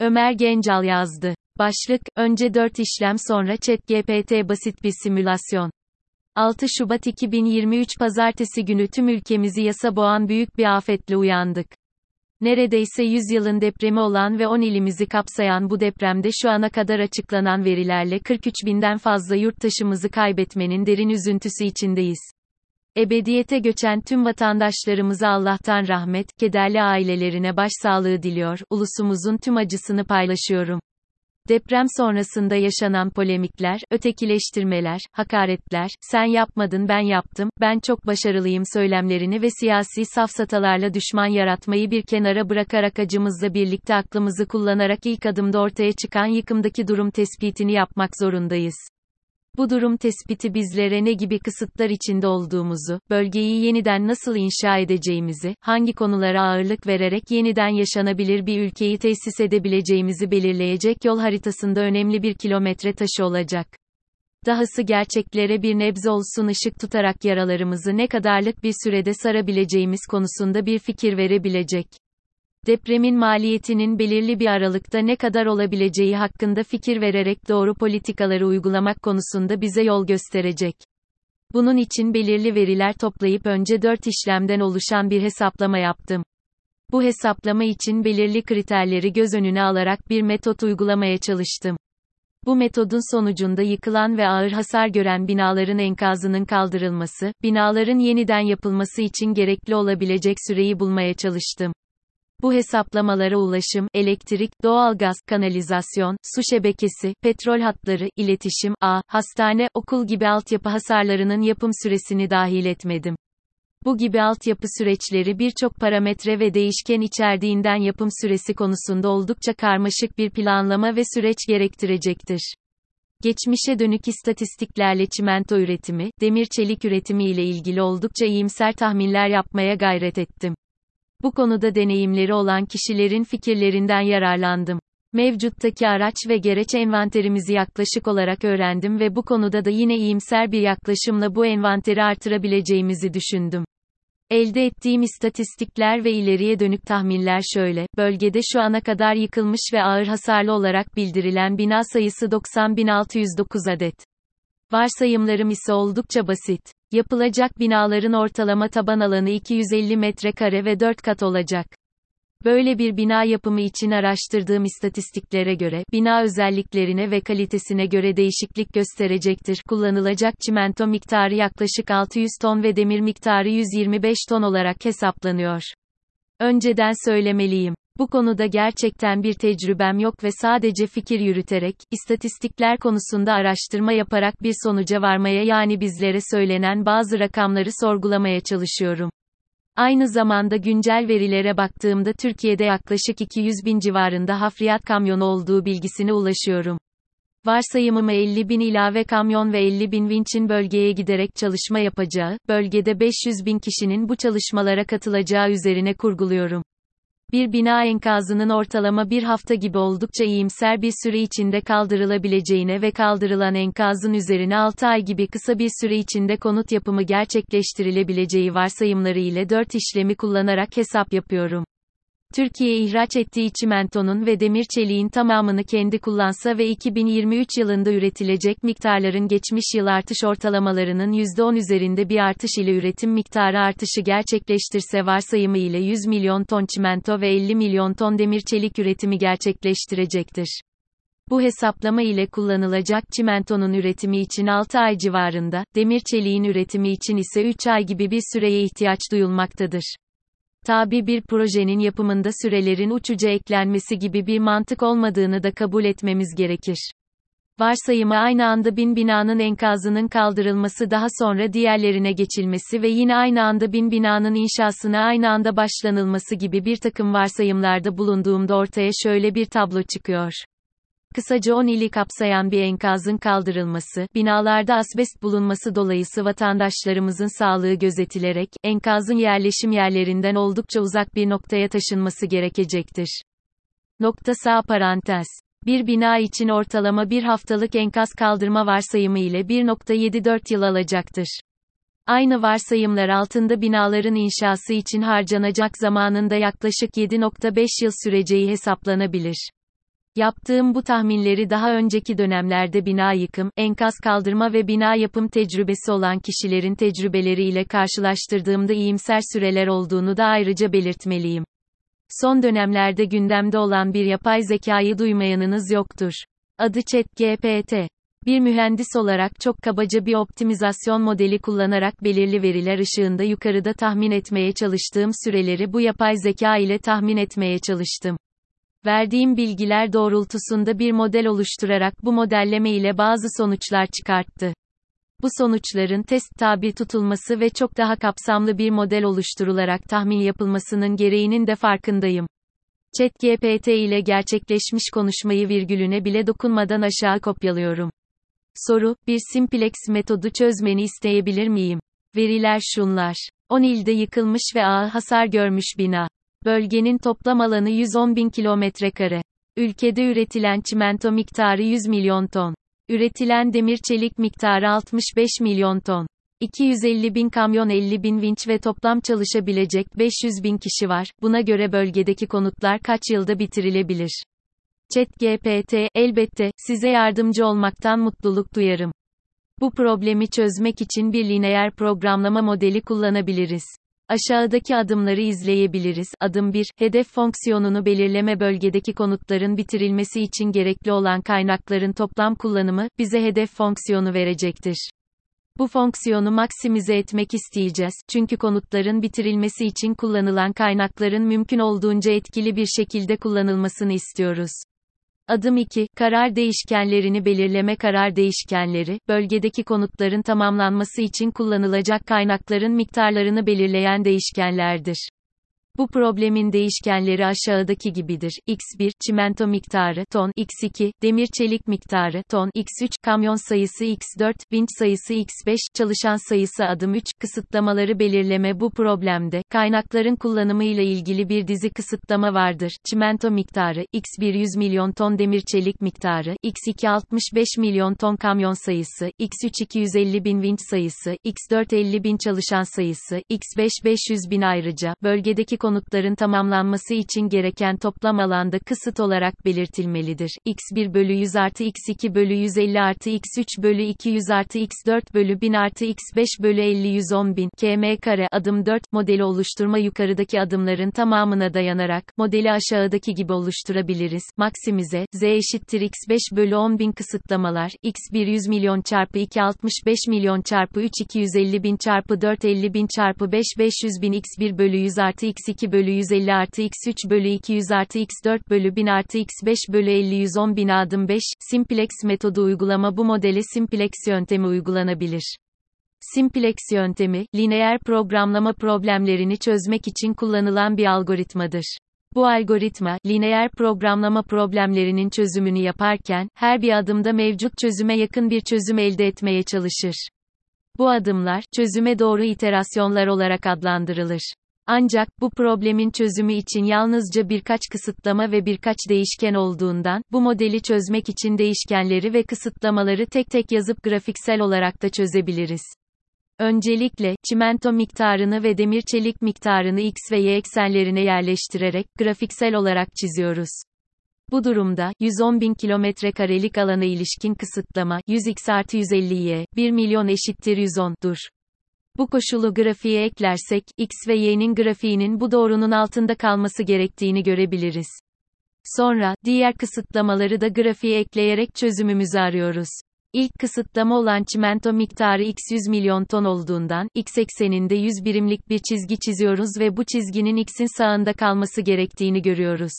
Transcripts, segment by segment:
Ömer Gencal yazdı. Başlık, önce 4 işlem sonra ChatGPT basit bir simülasyon. 6 Şubat 2023 Pazartesi günü tüm ülkemizi yasa boğan büyük bir afetle uyandık. Neredeyse 100 yılın depremi olan ve 10 ilimizi kapsayan bu depremde şu ana kadar açıklanan verilerle 43 binden fazla yurttaşımızı kaybetmenin derin üzüntüsü içindeyiz. Ebediyete göçen tüm vatandaşlarımıza Allah'tan rahmet, kederli ailelerine başsağlığı diliyor, ulusumuzun tüm acısını paylaşıyorum. Deprem sonrasında yaşanan polemikler, ötekileştirmeler, hakaretler, sen yapmadın ben yaptım, ben çok başarılıyım söylemlerini ve siyasi safsatalarla düşman yaratmayı bir kenara bırakarak acımızla birlikte aklımızı kullanarak ilk adımda ortaya çıkan yıkımdaki durum tespitini yapmak zorundayız. Bu durum tespiti bizlere ne gibi kısıtlar içinde olduğumuzu, bölgeyi yeniden nasıl inşa edeceğimizi, hangi konulara ağırlık vererek yeniden yaşanabilir bir ülkeyi tesis edebileceğimizi belirleyecek yol haritasında önemli bir kilometre taşı olacak. Dahası gerçeklere bir nebze olsun ışık tutarak yaralarımızı ne kadarlık bir sürede sarabileceğimiz konusunda bir fikir verebilecek depremin maliyetinin belirli bir aralıkta ne kadar olabileceği hakkında fikir vererek doğru politikaları uygulamak konusunda bize yol gösterecek. Bunun için belirli veriler toplayıp önce 4 işlemden oluşan bir hesaplama yaptım. Bu hesaplama için belirli kriterleri göz önüne alarak bir metot uygulamaya çalıştım. Bu metodun sonucunda yıkılan ve ağır hasar gören binaların enkazının kaldırılması, binaların yeniden yapılması için gerekli olabilecek süreyi bulmaya çalıştım. Bu hesaplamalara ulaşım, elektrik, doğalgaz, kanalizasyon, su şebekesi, petrol hatları, iletişim, a, hastane, okul gibi altyapı hasarlarının yapım süresini dahil etmedim. Bu gibi altyapı süreçleri birçok parametre ve değişken içerdiğinden yapım süresi konusunda oldukça karmaşık bir planlama ve süreç gerektirecektir. Geçmişe dönük istatistiklerle çimento üretimi, demir çelik üretimi ile ilgili oldukça iyimser tahminler yapmaya gayret ettim. Bu konuda deneyimleri olan kişilerin fikirlerinden yararlandım. Mevcuttaki araç ve gereç envanterimizi yaklaşık olarak öğrendim ve bu konuda da yine iyimser bir yaklaşımla bu envanteri artırabileceğimizi düşündüm. Elde ettiğim istatistikler ve ileriye dönük tahminler şöyle, bölgede şu ana kadar yıkılmış ve ağır hasarlı olarak bildirilen bina sayısı 90.609 adet. Varsayımlarım ise oldukça basit. Yapılacak binaların ortalama taban alanı 250 metrekare ve 4 kat olacak. Böyle bir bina yapımı için araştırdığım istatistiklere göre, bina özelliklerine ve kalitesine göre değişiklik gösterecektir. Kullanılacak çimento miktarı yaklaşık 600 ton ve demir miktarı 125 ton olarak hesaplanıyor. Önceden söylemeliyim. Bu konuda gerçekten bir tecrübem yok ve sadece fikir yürüterek, istatistikler konusunda araştırma yaparak bir sonuca varmaya yani bizlere söylenen bazı rakamları sorgulamaya çalışıyorum. Aynı zamanda güncel verilere baktığımda Türkiye'de yaklaşık 200 bin civarında hafriyat kamyonu olduğu bilgisine ulaşıyorum. Varsayımımı 50 bin ilave kamyon ve 50 bin vinçin bölgeye giderek çalışma yapacağı, bölgede 500 bin kişinin bu çalışmalara katılacağı üzerine kurguluyorum. Bir bina enkazının ortalama bir hafta gibi oldukça iyimser bir süre içinde kaldırılabileceğine ve kaldırılan enkazın üzerine 6 ay gibi kısa bir süre içinde konut yapımı gerçekleştirilebileceği varsayımları ile 4 işlemi kullanarak hesap yapıyorum. Türkiye ihraç ettiği çimentonun ve demir çeliğin tamamını kendi kullansa ve 2023 yılında üretilecek miktarların geçmiş yıl artış ortalamalarının %10 üzerinde bir artış ile üretim miktarı artışı gerçekleştirse varsayımı ile 100 milyon ton çimento ve 50 milyon ton demir çelik üretimi gerçekleştirecektir. Bu hesaplama ile kullanılacak çimentonun üretimi için 6 ay civarında, demir çeliğin üretimi için ise 3 ay gibi bir süreye ihtiyaç duyulmaktadır. Tabi bir projenin yapımında sürelerin uçuca eklenmesi gibi bir mantık olmadığını da kabul etmemiz gerekir. Varsayımı aynı anda bin binanın enkazının kaldırılması daha sonra diğerlerine geçilmesi ve yine aynı anda bin binanın inşasına aynı anda başlanılması gibi bir takım varsayımlarda bulunduğumda ortaya şöyle bir tablo çıkıyor. Kısaca 10 ili kapsayan bir enkazın kaldırılması, binalarda asbest bulunması dolayısı vatandaşlarımızın sağlığı gözetilerek, enkazın yerleşim yerlerinden oldukça uzak bir noktaya taşınması gerekecektir. Nokta sağ parantez. Bir bina için ortalama bir haftalık enkaz kaldırma varsayımı ile 1.74 yıl alacaktır. Aynı varsayımlar altında binaların inşası için harcanacak zamanında yaklaşık 7.5 yıl süreceği hesaplanabilir. Yaptığım bu tahminleri daha önceki dönemlerde bina yıkım, enkaz kaldırma ve bina yapım tecrübesi olan kişilerin tecrübeleriyle karşılaştırdığımda iyimser süreler olduğunu da ayrıca belirtmeliyim. Son dönemlerde gündemde olan bir yapay zekayı duymayanınız yoktur. Adı ChatGPT. Bir mühendis olarak çok kabaca bir optimizasyon modeli kullanarak belirli veriler ışığında yukarıda tahmin etmeye çalıştığım süreleri bu yapay zeka ile tahmin etmeye çalıştım. Verdiğim bilgiler doğrultusunda bir model oluşturarak bu modelleme ile bazı sonuçlar çıkarttı. Bu sonuçların test tabi tutulması ve çok daha kapsamlı bir model oluşturularak tahmin yapılmasının gereğinin de farkındayım. ChatGPT ile gerçekleşmiş konuşmayı virgülüne bile dokunmadan aşağı kopyalıyorum. Soru, bir simplex metodu çözmeni isteyebilir miyim? Veriler şunlar. 10 ilde yıkılmış ve ağır hasar görmüş bina. Bölgenin toplam alanı 110 bin kilometre kare. Ülkede üretilen çimento miktarı 100 milyon ton. Üretilen demir çelik miktarı 65 milyon ton. 250 bin kamyon 50 bin vinç ve toplam çalışabilecek 500 bin kişi var. Buna göre bölgedeki konutlar kaç yılda bitirilebilir? ChatGPT, elbette, size yardımcı olmaktan mutluluk duyarım. Bu problemi çözmek için bir lineer programlama modeli kullanabiliriz. Aşağıdaki adımları izleyebiliriz. Adım 1, hedef fonksiyonunu belirleme bölgedeki konutların bitirilmesi için gerekli olan kaynakların toplam kullanımı, bize hedef fonksiyonu verecektir. Bu fonksiyonu maksimize etmek isteyeceğiz, çünkü konutların bitirilmesi için kullanılan kaynakların mümkün olduğunca etkili bir şekilde kullanılmasını istiyoruz. Adım 2, karar değişkenlerini belirleme karar değişkenleri, bölgedeki konutların tamamlanması için kullanılacak kaynakların miktarlarını belirleyen değişkenlerdir. Bu problemin değişkenleri aşağıdaki gibidir. X1, çimento miktarı, ton, X2, demir çelik miktarı, ton, X3, kamyon sayısı X4, vinç sayısı X5, çalışan sayısı adım 3, kısıtlamaları belirleme bu problemde, kaynakların kullanımıyla ilgili bir dizi kısıtlama vardır. Çimento miktarı, X1 100 milyon ton demir çelik miktarı, X2 65 milyon ton kamyon sayısı, X3 250 bin vinç sayısı, X4 50 bin çalışan sayısı, X5 500 bin ayrıca, bölgedeki konutların tamamlanması için gereken toplam alanda kısıt olarak belirtilmelidir. x1 bölü 100 artı x2 bölü 150 artı x3 bölü 200 artı x4 bölü 1000 artı x5 bölü 50 110 bin km kare adım 4 modeli oluşturma yukarıdaki adımların tamamına dayanarak modeli aşağıdaki gibi oluşturabiliriz. Maksimize z eşittir x5 bölü 10 bin kısıtlamalar x1 100 milyon çarpı 2 65 milyon çarpı 3 250 bin çarpı 4 50 bin çarpı 5 500 bin x1 bölü 100 artı x2 2 bölü 150 artı x3 bölü 200 artı x4 bölü 1000 artı x5 bölü 50 110 bin adım 5, simplex metodu uygulama bu modele simplex yöntemi uygulanabilir. Simplex yöntemi, lineer programlama problemlerini çözmek için kullanılan bir algoritmadır. Bu algoritma, lineer programlama problemlerinin çözümünü yaparken, her bir adımda mevcut çözüme yakın bir çözüm elde etmeye çalışır. Bu adımlar, çözüme doğru iterasyonlar olarak adlandırılır. Ancak, bu problemin çözümü için yalnızca birkaç kısıtlama ve birkaç değişken olduğundan, bu modeli çözmek için değişkenleri ve kısıtlamaları tek tek yazıp grafiksel olarak da çözebiliriz. Öncelikle, çimento miktarını ve demir çelik miktarını x ve y eksenlerine yerleştirerek, grafiksel olarak çiziyoruz. Bu durumda, 110 bin kilometre karelik alana ilişkin kısıtlama, 100x artı 150y, 1 milyon eşittir 110, dur. Bu koşulu grafiğe eklersek, x ve y'nin grafiğinin bu doğrunun altında kalması gerektiğini görebiliriz. Sonra, diğer kısıtlamaları da grafiğe ekleyerek çözümümüzü arıyoruz. İlk kısıtlama olan çimento miktarı x 100 milyon ton olduğundan, x ekseninde 100 birimlik bir çizgi çiziyoruz ve bu çizginin x'in sağında kalması gerektiğini görüyoruz.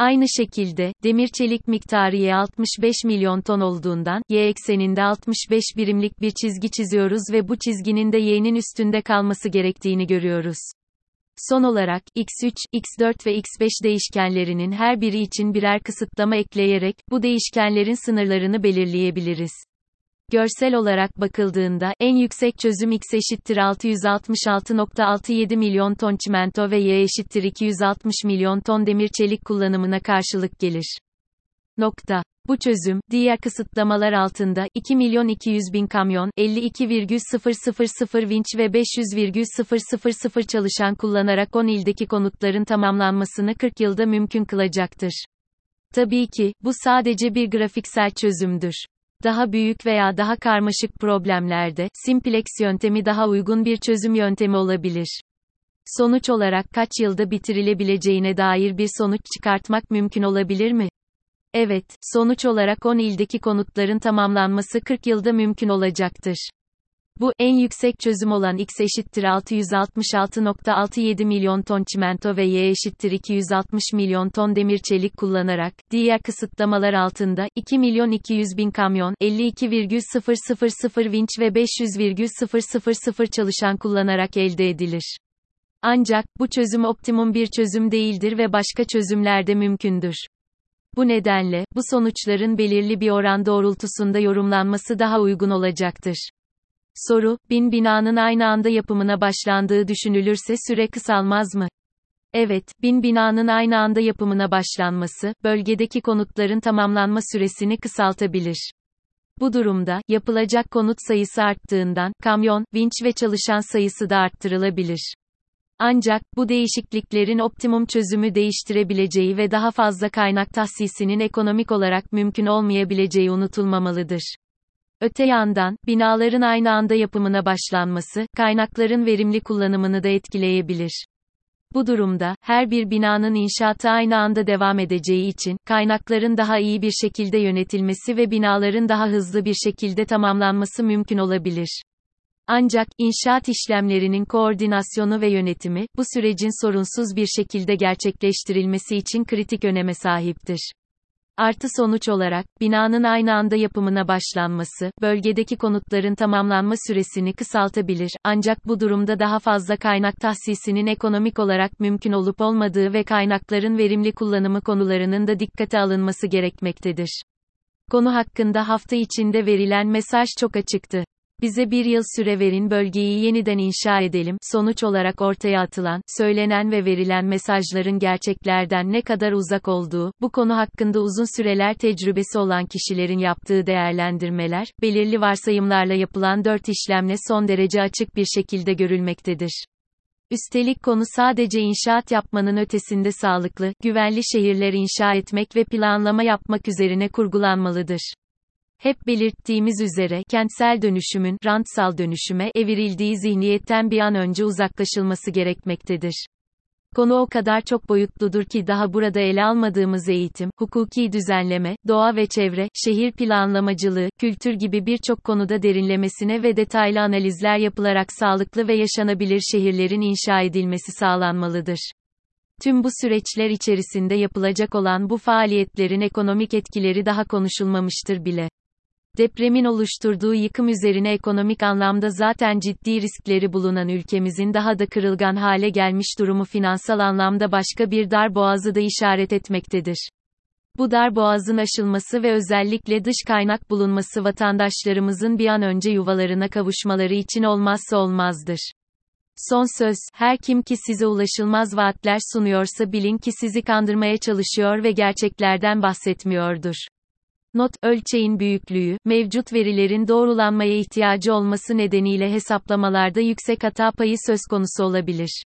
Aynı şekilde, demir çelik miktarı Y 65 milyon ton olduğundan, Y ekseninde 65 birimlik bir çizgi çiziyoruz ve bu çizginin de Y'nin üstünde kalması gerektiğini görüyoruz. Son olarak, x3, x4 ve x5 değişkenlerinin her biri için birer kısıtlama ekleyerek, bu değişkenlerin sınırlarını belirleyebiliriz. Görsel olarak bakıldığında, en yüksek çözüm x eşittir 666.67 milyon ton çimento ve y eşittir 260 milyon ton demir çelik kullanımına karşılık gelir. Nokta. Bu çözüm, diğer kısıtlamalar altında, 2 milyon 200 bin kamyon, 52,000 vinç ve 500,000 çalışan kullanarak 10 ildeki konutların tamamlanmasını 40 yılda mümkün kılacaktır. Tabii ki, bu sadece bir grafiksel çözümdür. Daha büyük veya daha karmaşık problemlerde, simplex yöntemi daha uygun bir çözüm yöntemi olabilir. Sonuç olarak kaç yılda bitirilebileceğine dair bir sonuç çıkartmak mümkün olabilir mi? Evet, sonuç olarak 10 ildeki konutların tamamlanması 40 yılda mümkün olacaktır. Bu, en yüksek çözüm olan X eşittir 666.67 milyon ton çimento ve Y eşittir 260 milyon ton demir çelik kullanarak, diğer kısıtlamalar altında, 2 milyon 200 bin kamyon, 52,000 vinç ve 500,000 çalışan kullanarak elde edilir. Ancak, bu çözüm optimum bir çözüm değildir ve başka çözümler de mümkündür. Bu nedenle, bu sonuçların belirli bir oran doğrultusunda yorumlanması daha uygun olacaktır. Soru, bin binanın aynı anda yapımına başlandığı düşünülürse süre kısalmaz mı? Evet, bin binanın aynı anda yapımına başlanması, bölgedeki konutların tamamlanma süresini kısaltabilir. Bu durumda, yapılacak konut sayısı arttığından, kamyon, vinç ve çalışan sayısı da arttırılabilir. Ancak, bu değişikliklerin optimum çözümü değiştirebileceği ve daha fazla kaynak tahsisinin ekonomik olarak mümkün olmayabileceği unutulmamalıdır. Öte yandan, binaların aynı anda yapımına başlanması, kaynakların verimli kullanımını da etkileyebilir. Bu durumda, her bir binanın inşaatı aynı anda devam edeceği için, kaynakların daha iyi bir şekilde yönetilmesi ve binaların daha hızlı bir şekilde tamamlanması mümkün olabilir. Ancak, inşaat işlemlerinin koordinasyonu ve yönetimi, bu sürecin sorunsuz bir şekilde gerçekleştirilmesi için kritik öneme sahiptir. Artı sonuç olarak, binanın aynı anda yapımına başlanması, bölgedeki konutların tamamlanma süresini kısaltabilir, ancak bu durumda daha fazla kaynak tahsisinin ekonomik olarak mümkün olup olmadığı ve kaynakların verimli kullanımı konularının da dikkate alınması gerekmektedir. Konu hakkında hafta içinde verilen mesaj çok açıktı. Bize bir yıl süre verin bölgeyi yeniden inşa edelim. Sonuç olarak ortaya atılan, söylenen ve verilen mesajların gerçeklerden ne kadar uzak olduğu, bu konu hakkında uzun süreler tecrübesi olan kişilerin yaptığı değerlendirmeler, belirli varsayımlarla yapılan dört işlemle son derece açık bir şekilde görülmektedir. Üstelik konu sadece inşaat yapmanın ötesinde sağlıklı, güvenli şehirler inşa etmek ve planlama yapmak üzerine kurgulanmalıdır. Hep belirttiğimiz üzere, kentsel dönüşümün, rantsal dönüşüme, evrildiği zihniyetten bir an önce uzaklaşılması gerekmektedir. Konu o kadar çok boyutludur ki daha burada ele almadığımız eğitim, hukuki düzenleme, doğa ve çevre, şehir planlamacılığı, kültür gibi birçok konuda derinlemesine ve detaylı analizler yapılarak sağlıklı ve yaşanabilir şehirlerin inşa edilmesi sağlanmalıdır. Tüm bu süreçler içerisinde yapılacak olan bu faaliyetlerin ekonomik etkileri daha konuşulmamıştır bile. Depremin oluşturduğu yıkım üzerine ekonomik anlamda zaten ciddi riskleri bulunan ülkemizin daha da kırılgan hale gelmiş durumu finansal anlamda başka bir dar boğazı da işaret etmektedir. Bu dar boğazın aşılması ve özellikle dış kaynak bulunması vatandaşlarımızın bir an önce yuvalarına kavuşmaları için olmazsa olmazdır. Son söz, her kim ki size ulaşılmaz vaatler sunuyorsa bilin ki sizi kandırmaya çalışıyor ve gerçeklerden bahsetmiyordur. Not, ölçeğin büyüklüğü, mevcut verilerin doğrulanmaya ihtiyacı olması nedeniyle hesaplamalarda yüksek hata payı söz konusu olabilir.